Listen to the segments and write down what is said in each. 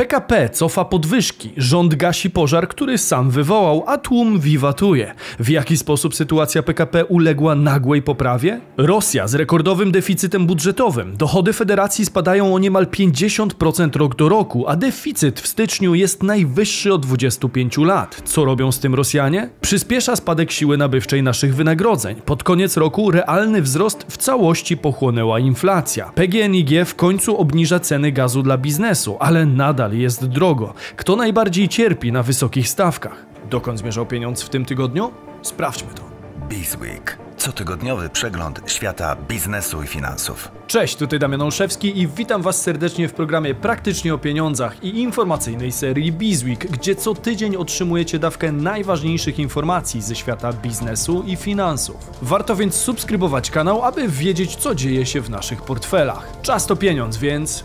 PKP cofa podwyżki, rząd gasi pożar, który sam wywołał, a tłum wiwatuje. W jaki sposób sytuacja PKP uległa nagłej poprawie? Rosja z rekordowym deficytem budżetowym. Dochody federacji spadają o niemal 50% rok do roku, a deficyt w styczniu jest najwyższy od 25 lat. Co robią z tym Rosjanie? Przyspiesza spadek siły nabywczej naszych wynagrodzeń. Pod koniec roku realny wzrost w całości pochłonęła inflacja. PGNiG w końcu obniża ceny gazu dla biznesu, ale nadal jest drogo. Kto najbardziej cierpi na wysokich stawkach? Dokąd zmierzał pieniądz w tym tygodniu? Sprawdźmy to. Bizweek. Cotygodniowy przegląd świata biznesu i finansów. Cześć, tutaj Damian Olszewski i witam Was serdecznie w programie Praktycznie o Pieniądzach i informacyjnej serii Bizweek, gdzie co tydzień otrzymujecie dawkę najważniejszych informacji ze świata biznesu i finansów. Warto więc subskrybować kanał, aby wiedzieć, co dzieje się w naszych portfelach. Czas to pieniądz, więc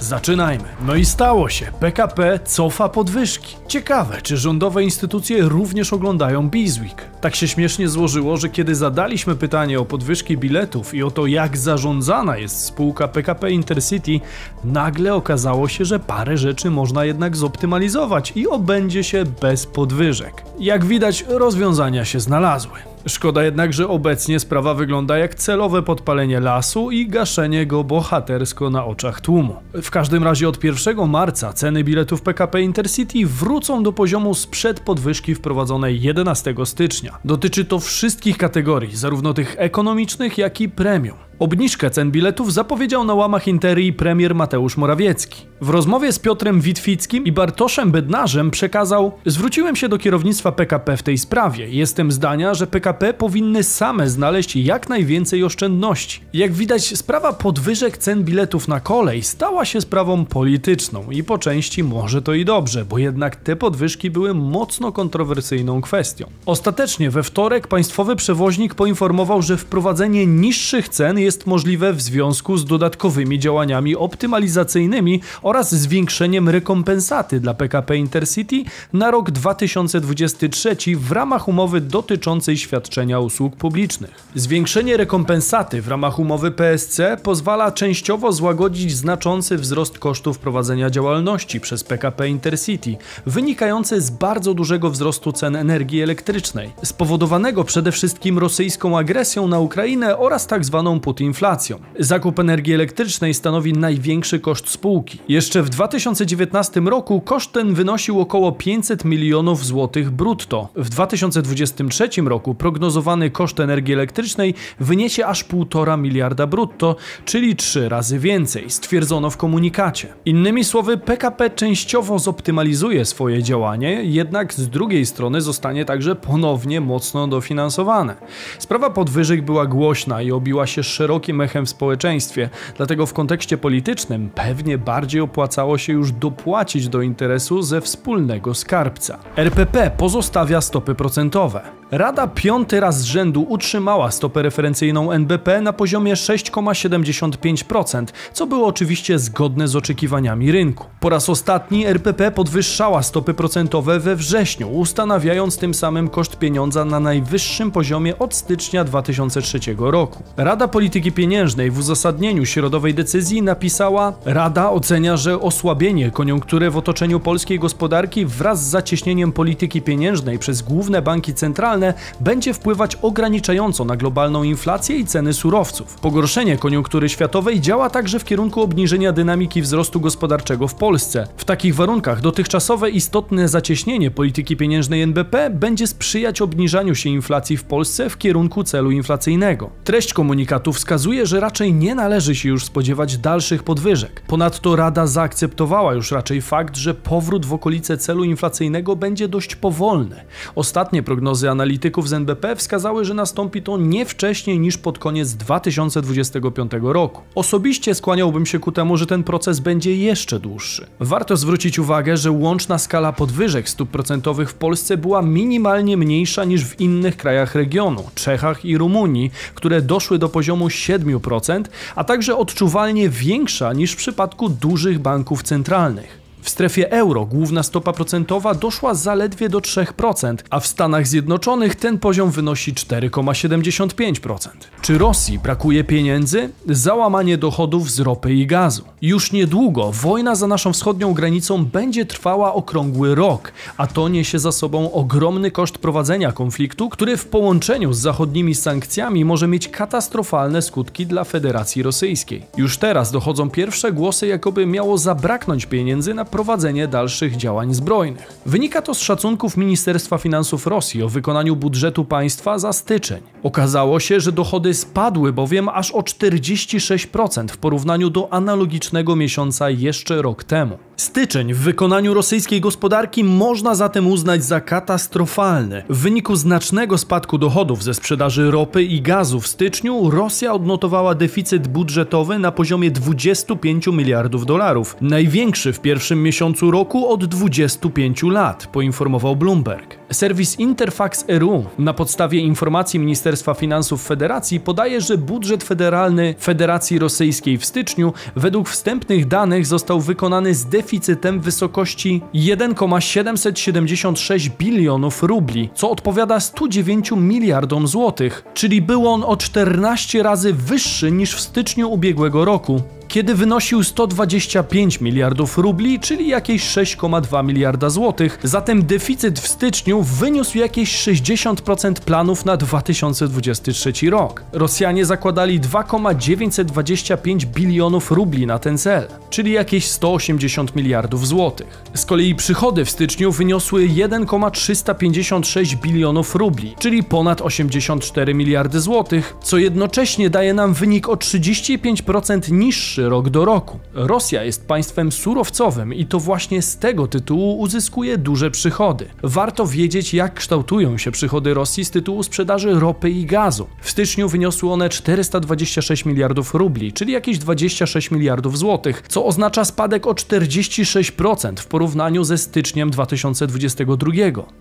Zaczynajmy. No i stało się. PKP cofa podwyżki. Ciekawe, czy rządowe instytucje również oglądają Bizweek. Tak się śmiesznie złożyło, że kiedy zadaliśmy pytanie o podwyżki biletów i o to, jak zarządzana jest spółka PKP Intercity, nagle okazało się, że parę rzeczy można jednak zoptymalizować i obędzie się bez podwyżek. Jak widać, rozwiązania się znalazły. Szkoda jednak, że obecnie sprawa wygląda jak celowe podpalenie lasu i gaszenie go bohatersko na oczach tłumu. W każdym razie od 1 marca ceny biletów PKP Intercity wrócą do poziomu sprzed podwyżki wprowadzonej 11 stycznia. Dotyczy to wszystkich kategorii, zarówno tych ekonomicznych, jak i premium. Obniżkę cen biletów zapowiedział na łamach Interii premier Mateusz Morawiecki. W rozmowie z Piotrem Witwickim i Bartoszem Bednarzem przekazał: Zwróciłem się do kierownictwa PKP w tej sprawie. Jestem zdania, że PKP powinny same znaleźć jak najwięcej oszczędności. Jak widać, sprawa podwyżek cen biletów na kolej stała się sprawą polityczną i po części może to i dobrze, bo jednak te podwyżki były mocno kontrowersyjną kwestią. Ostatecznie we wtorek państwowy przewoźnik poinformował, że wprowadzenie niższych cen jest jest możliwe w związku z dodatkowymi działaniami optymalizacyjnymi oraz zwiększeniem rekompensaty dla PKP Intercity na rok 2023 w ramach umowy dotyczącej świadczenia usług publicznych. Zwiększenie rekompensaty w ramach umowy PSC pozwala częściowo złagodzić znaczący wzrost kosztów prowadzenia działalności przez PKP Intercity, wynikający z bardzo dużego wzrostu cen energii elektrycznej, spowodowanego przede wszystkim rosyjską agresją na Ukrainę oraz tzw. Tak Putin inflacją. Zakup energii elektrycznej stanowi największy koszt spółki. Jeszcze w 2019 roku koszt ten wynosił około 500 milionów złotych brutto. W 2023 roku prognozowany koszt energii elektrycznej wyniesie aż 1,5 miliarda brutto, czyli 3 razy więcej, stwierdzono w komunikacie. Innymi słowy, PKP częściowo zoptymalizuje swoje działanie, jednak z drugiej strony zostanie także ponownie mocno dofinansowane. Sprawa podwyżek była głośna i obiła się szeroko szerokim echem w społeczeństwie, dlatego w kontekście politycznym pewnie bardziej opłacało się już dopłacić do interesu ze wspólnego skarbca. RPP pozostawia stopy procentowe. Rada piąty raz z rzędu utrzymała stopę referencyjną NBP na poziomie 6,75%, co było oczywiście zgodne z oczekiwaniami rynku. Po raz ostatni RPP podwyższała stopy procentowe we wrześniu, ustanawiając tym samym koszt pieniądza na najwyższym poziomie od stycznia 2003 roku. Rada Polityki Pieniężnej w uzasadnieniu środowej decyzji napisała: Rada ocenia, że osłabienie koniunktury w otoczeniu polskiej gospodarki wraz z zacieśnieniem polityki pieniężnej przez główne banki centralne będzie wpływać ograniczająco na globalną inflację i ceny surowców. Pogorszenie koniunktury światowej działa także w kierunku obniżenia dynamiki wzrostu gospodarczego w Polsce. W takich warunkach dotychczasowe istotne zacieśnienie polityki pieniężnej NBP będzie sprzyjać obniżaniu się inflacji w Polsce w kierunku celu inflacyjnego. Treść komunikatu wskazuje, że raczej nie należy się już spodziewać dalszych podwyżek. Ponadto Rada zaakceptowała już raczej fakt, że powrót w okolice celu inflacyjnego będzie dość powolny. Ostatnie prognozy analityków z NBP wskazały, że nastąpi to nie wcześniej niż pod koniec 2025 roku. Osobiście skłaniałbym się ku temu, że ten proces będzie jeszcze dłuższy. Warto zwrócić uwagę, że łączna skala podwyżek stóp procentowych w Polsce była minimalnie mniejsza niż w innych krajach regionu, Czechach i Rumunii, które doszły do poziomu 7%, a także odczuwalnie większa niż w przypadku dużych banków centralnych. W strefie euro główna stopa procentowa doszła zaledwie do 3%, a w Stanach Zjednoczonych ten poziom wynosi 4,75%. Czy Rosji brakuje pieniędzy? Załamanie dochodów z ropy i gazu. Już niedługo wojna za naszą wschodnią granicą będzie trwała okrągły rok, a to niesie za sobą ogromny koszt prowadzenia konfliktu, który w połączeniu z zachodnimi sankcjami może mieć katastrofalne skutki dla Federacji Rosyjskiej. Już teraz dochodzą pierwsze głosy, jakoby miało zabraknąć pieniędzy na prowadzenie dalszych działań zbrojnych. Wynika to z szacunków Ministerstwa Finansów Rosji o wykonaniu budżetu państwa za styczeń. Okazało się, że dochody spadły bowiem aż o 46% w porównaniu do analogicznego miesiąca jeszcze rok temu. Styczeń w wykonaniu rosyjskiej gospodarki można zatem uznać za katastrofalny. W wyniku znacznego spadku dochodów ze sprzedaży ropy i gazu w styczniu Rosja odnotowała deficyt budżetowy na poziomie 25 miliardów dolarów, największy w pierwszym miesiącu roku od 25 lat, poinformował Bloomberg. Serwis Interfax RU na podstawie informacji Ministerstwa Finansów Federacji podaje, że budżet federalny Federacji Rosyjskiej w styczniu według wstępnych danych został wykonany z deficytem w wysokości 1,776 bilionów rubli, co odpowiada 109 miliardom złotych, czyli był on o 14 razy wyższy niż w styczniu ubiegłego roku kiedy wynosił 125 miliardów rubli, czyli jakieś 6,2 miliarda złotych. Zatem deficyt w styczniu wyniósł jakieś 60% planów na 2023 rok. Rosjanie zakładali 2,925 bilionów rubli na ten cel, czyli jakieś 180 miliardów złotych. Z kolei przychody w styczniu wyniosły 1,356 bilionów rubli, czyli ponad 84 miliardy złotych, co jednocześnie daje nam wynik o 35% niższy rok do roku. Rosja jest państwem surowcowym i to właśnie z tego tytułu uzyskuje duże przychody. Warto wiedzieć, jak kształtują się przychody Rosji z tytułu sprzedaży ropy i gazu. W styczniu wyniosły one 426 miliardów rubli, czyli jakieś 26 miliardów złotych, co oznacza spadek o 46% w porównaniu ze styczniem 2022.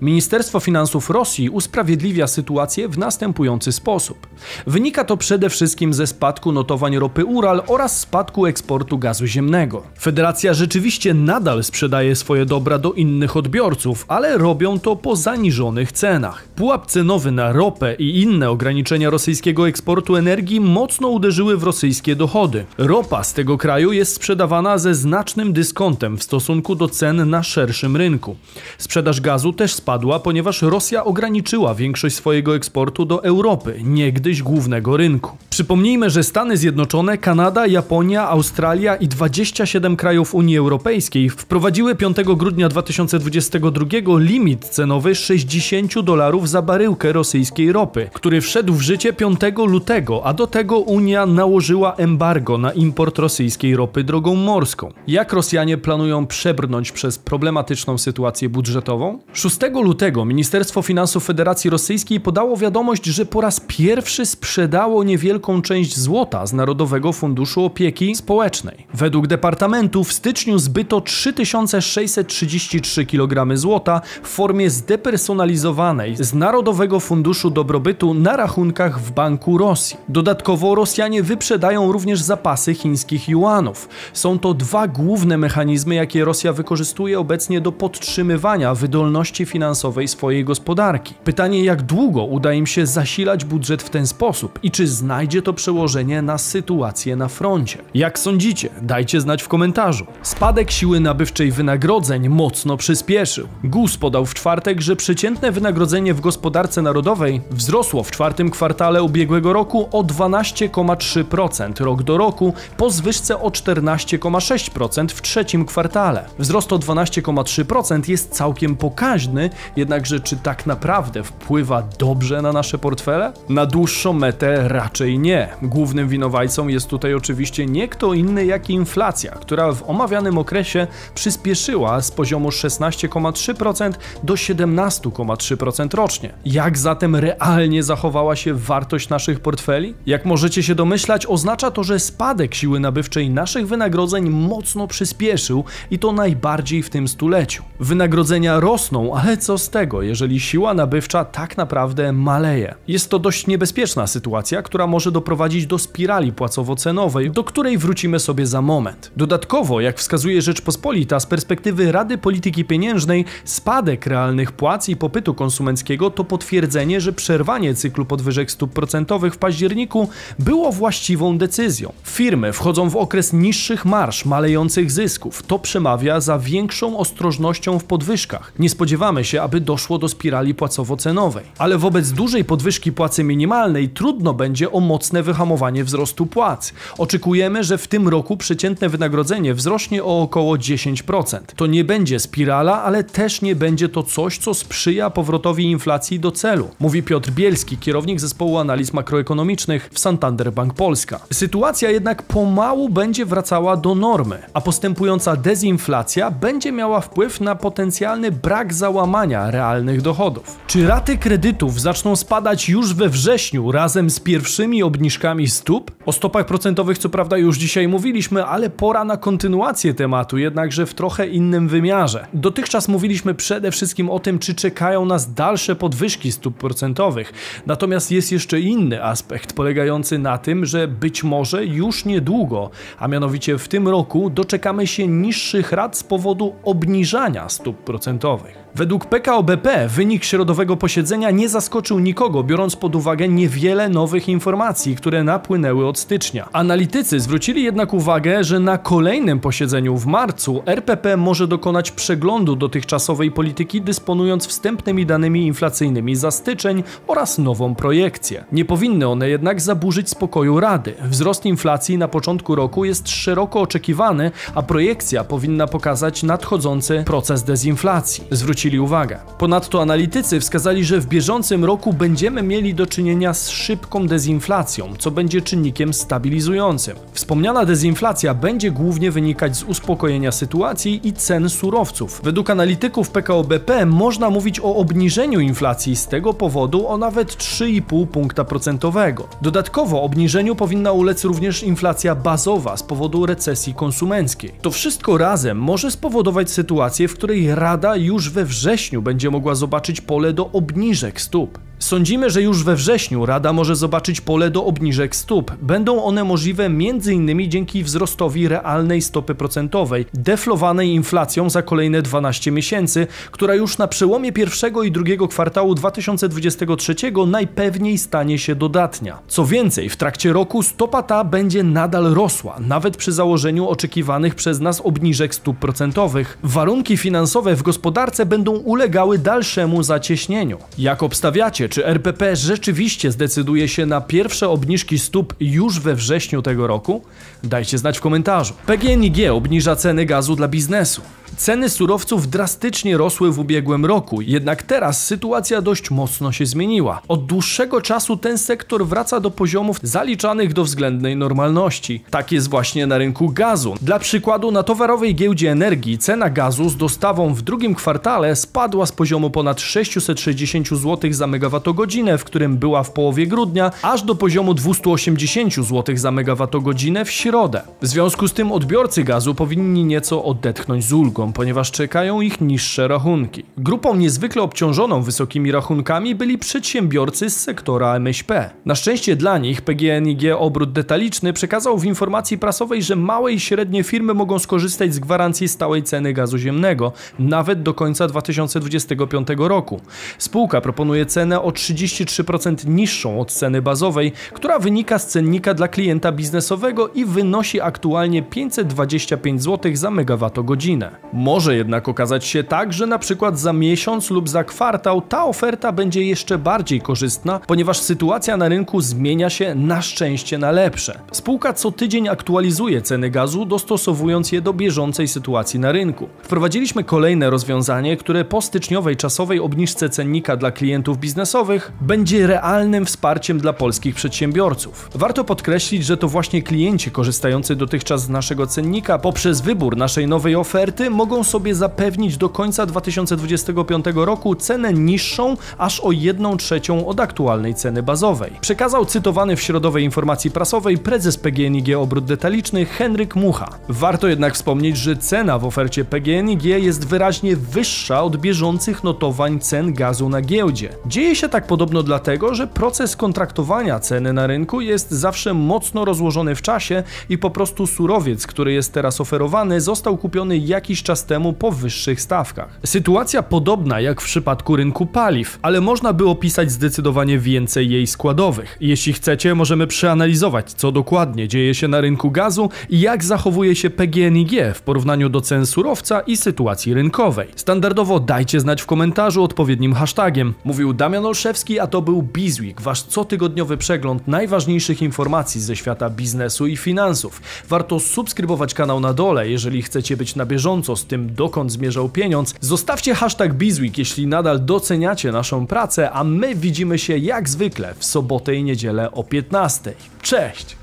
Ministerstwo Finansów Rosji usprawiedliwia sytuację w następujący sposób. Wynika to przede wszystkim ze spadku notowań ropy Ural oraz spadku spadku eksportu gazu ziemnego. Federacja rzeczywiście nadal sprzedaje swoje dobra do innych odbiorców, ale robią to po zaniżonych cenach. Pułap cenowy na ropę i inne ograniczenia rosyjskiego eksportu energii mocno uderzyły w rosyjskie dochody. Ropa z tego kraju jest sprzedawana ze znacznym dyskontem w stosunku do cen na szerszym rynku. Sprzedaż gazu też spadła, ponieważ Rosja ograniczyła większość swojego eksportu do Europy, niegdyś głównego rynku. Przypomnijmy, że Stany Zjednoczone, Kanada, Japonia, Australia i 27 krajów Unii Europejskiej wprowadziły 5 grudnia 2022 limit cenowy 60 dolarów za baryłkę rosyjskiej ropy, który wszedł w życie 5 lutego, a do tego Unia nałożyła embargo na import rosyjskiej ropy drogą morską. Jak Rosjanie planują przebrnąć przez problematyczną sytuację budżetową? 6 lutego Ministerstwo Finansów Federacji Rosyjskiej podało wiadomość, że po raz pierwszy sprzedało niewielką część złota z Narodowego Funduszu Opieki społecznej. Według departamentu w styczniu zbyto 3633 kg złota w formie zdepersonalizowanej z Narodowego Funduszu Dobrobytu na rachunkach w Banku Rosji. Dodatkowo Rosjanie wyprzedają również zapasy chińskich juanów. Są to dwa główne mechanizmy, jakie Rosja wykorzystuje obecnie do podtrzymywania wydolności finansowej swojej gospodarki. Pytanie, jak długo uda im się zasilać budżet w ten sposób i czy znajdzie to przełożenie na sytuację na froncie. Jak sądzicie? Dajcie znać w komentarzu. Spadek siły nabywczej wynagrodzeń mocno przyspieszył. GUS podał w czwartek, że przeciętne wynagrodzenie w gospodarce narodowej wzrosło w czwartym kwartale ubiegłego roku o 12,3% rok do roku po zwyżce o 14,6% w trzecim kwartale. Wzrost o 12,3% jest całkiem pokaźny, jednakże czy tak naprawdę wpływa dobrze na nasze portfele? Na dłuższą metę raczej nie. Głównym winowajcą jest tutaj oczywiście nie kto inny jak inflacja, która w omawianym okresie przyspieszyła z poziomu 16,3% do 17,3% rocznie. Jak zatem realnie zachowała się wartość naszych portfeli? Jak możecie się domyślać, oznacza to, że spadek siły nabywczej naszych wynagrodzeń mocno przyspieszył i to najbardziej w tym stuleciu. Wynagrodzenia rosną, ale co z tego, jeżeli siła nabywcza tak naprawdę maleje? Jest to dość niebezpieczna sytuacja, która może doprowadzić do spirali płacowo-cenowej, do której której wrócimy sobie za moment. Dodatkowo, jak wskazuje Rzeczpospolita, z perspektywy Rady Polityki Pieniężnej, spadek realnych płac i popytu konsumenckiego to potwierdzenie, że przerwanie cyklu podwyżek stóp procentowych w październiku było właściwą decyzją. Firmy wchodzą w okres niższych marsz, malejących zysków. To przemawia za większą ostrożnością w podwyżkach. Nie spodziewamy się, aby doszło do spirali płacowo-cenowej. Ale wobec dużej podwyżki płacy minimalnej trudno będzie o mocne wyhamowanie wzrostu płac. Oczekujemy, że w tym roku przeciętne wynagrodzenie wzrośnie o około 10%. To nie będzie spirala, ale też nie będzie to coś, co sprzyja powrotowi inflacji do celu, mówi Piotr Bielski, kierownik zespołu analiz makroekonomicznych w Santander Bank Polska. Sytuacja jednak pomału będzie wracała do normy, a postępująca dezinflacja będzie miała wpływ na potencjalny brak załamania realnych dochodów. Czy raty kredytów zaczną spadać już we wrześniu razem z pierwszymi obniżkami stóp? O stopach procentowych co prawda już dzisiaj mówiliśmy, ale pora na kontynuację tematu, jednakże w trochę innym wymiarze. Dotychczas mówiliśmy przede wszystkim o tym, czy czekają nas dalsze podwyżki stóp procentowych. Natomiast jest jeszcze inny aspekt polegający na tym, że być może już niedługo, a mianowicie w tym roku doczekamy się niższych rat z powodu obniżania stóp procentowych. Według PKO BP wynik środowego posiedzenia nie zaskoczył nikogo, biorąc pod uwagę niewiele nowych informacji, które napłynęły od stycznia. Analitycy zwrócili jednak uwagę, że na kolejnym posiedzeniu w marcu RPP może dokonać przeglądu dotychczasowej polityki, dysponując wstępnymi danymi inflacyjnymi za styczeń oraz nową projekcję. Nie powinny one jednak zaburzyć spokoju Rady. Wzrost inflacji na początku roku jest szeroko oczekiwany, a projekcja powinna pokazać nadchodzący proces dezinflacji. Zwrócili zwrócili uwagę. Ponadto analitycy wskazali, że w bieżącym roku będziemy mieli do czynienia z szybką dezinflacją, co będzie czynnikiem stabilizującym. Wspomniana dezinflacja będzie głównie wynikać z uspokojenia sytuacji i cen surowców. Według analityków PKO BP można mówić o obniżeniu inflacji z tego powodu o nawet 3,5 punkta procentowego. Dodatkowo obniżeniu powinna ulec również inflacja bazowa z powodu recesji konsumenckiej. To wszystko razem może spowodować sytuację, w której Rada już we wrześniu będzie mogła zobaczyć pole do obniżek stóp. Sądzimy, że już we wrześniu Rada może zobaczyć pole do obniżek stóp. Będą one możliwe m.in. dzięki wzrostowi realnej stopy procentowej, deflowanej inflacją za kolejne 12 miesięcy, która już na przełomie pierwszego i drugiego kwartału 2023 najpewniej stanie się dodatnia. Co więcej, w trakcie roku stopa ta będzie nadal rosła, nawet przy założeniu oczekiwanych przez nas obniżek stóp procentowych. Warunki finansowe w gospodarce będą ulegały dalszemu zacieśnieniu. Jak obstawiacie, czy RPP rzeczywiście zdecyduje się na pierwsze obniżki stóp już we wrześniu tego roku? Dajcie znać w komentarzu. PGNiG obniża ceny gazu dla biznesu. Ceny surowców drastycznie rosły w ubiegłym roku, jednak teraz sytuacja dość mocno się zmieniła. Od dłuższego czasu ten sektor wraca do poziomów zaliczanych do względnej normalności. Tak jest właśnie na rynku gazu. Dla przykładu na towarowej giełdzie energii cena gazu z dostawą w drugim kwartale spadła z poziomu ponad 660 zł za megawattogodzinę, w którym była w połowie grudnia, aż do poziomu 280 zł za megawattogodzinę w środę. W związku z tym odbiorcy gazu powinni nieco odetchnąć z ulgą ponieważ czekają ich niższe rachunki. Grupą niezwykle obciążoną wysokimi rachunkami byli przedsiębiorcy z sektora MŚP. Na szczęście dla nich PGNiG Obrót Detaliczny przekazał w informacji prasowej, że małe i średnie firmy mogą skorzystać z gwarancji stałej ceny gazu ziemnego, nawet do końca 2025 roku. Spółka proponuje cenę 33% niższą od ceny bazowej, która wynika z cennika dla klienta biznesowego i wynosi aktualnie 525 zł za megawattogodzinę. Może jednak okazać się tak, że na przykład za miesiąc lub za kwartał ta oferta będzie jeszcze bardziej korzystna, ponieważ sytuacja na rynku zmienia się na szczęście na lepsze. Spółka co tydzień aktualizuje ceny gazu, dostosowując je do bieżącej sytuacji na rynku. Wprowadziliśmy kolejne rozwiązanie, które po styczniowej czasowej obniżce cennika dla klientów biznesowych będzie realnym wsparciem dla polskich przedsiębiorców. Warto podkreślić, że to właśnie klienci korzystający dotychczas z naszego cennika poprzez wybór naszej nowej oferty mogą sobie zapewnić do końca 2025 roku cenę niższą aż o 1 trzecią od aktualnej ceny bazowej. Przekazał cytowany w środowej informacji prasowej prezes PGNiG Obrót Detaliczny Henryk Mucha. Warto jednak wspomnieć, że cena w ofercie PGNiG jest wyraźnie wyższa od bieżących notowań cen gazu na giełdzie. Dzieje się tak podobno dlatego, że proces kontraktowania ceny na rynku jest zawsze mocno rozłożony w czasie i po prostu surowiec, który jest teraz oferowany, został kupiony jakiś czas temu po wyższych stawkach. Sytuacja podobna jak w przypadku rynku paliw, ale można by opisać zdecydowanie więcej jej składowych. Jeśli chcecie, możemy przeanalizować, co dokładnie dzieje się na rynku gazu i jak zachowuje się PGNiG w porównaniu do cen surowca i sytuacji rynkowej. Standardowo dajcie znać w komentarzu odpowiednim hashtagiem. Mówił Damian Olszewski, a to był Bizweek, wasz cotygodniowy przegląd najważniejszych informacji ze świata biznesu i finansów. Warto subskrybować kanał na dole, jeżeli chcecie być na bieżąco z tym, dokąd zmierzał pieniądz. Zostawcie hashtag Bizweek, jeśli nadal doceniacie naszą pracę, a my widzimy się jak zwykle w sobotę i niedzielę o 15. Cześć!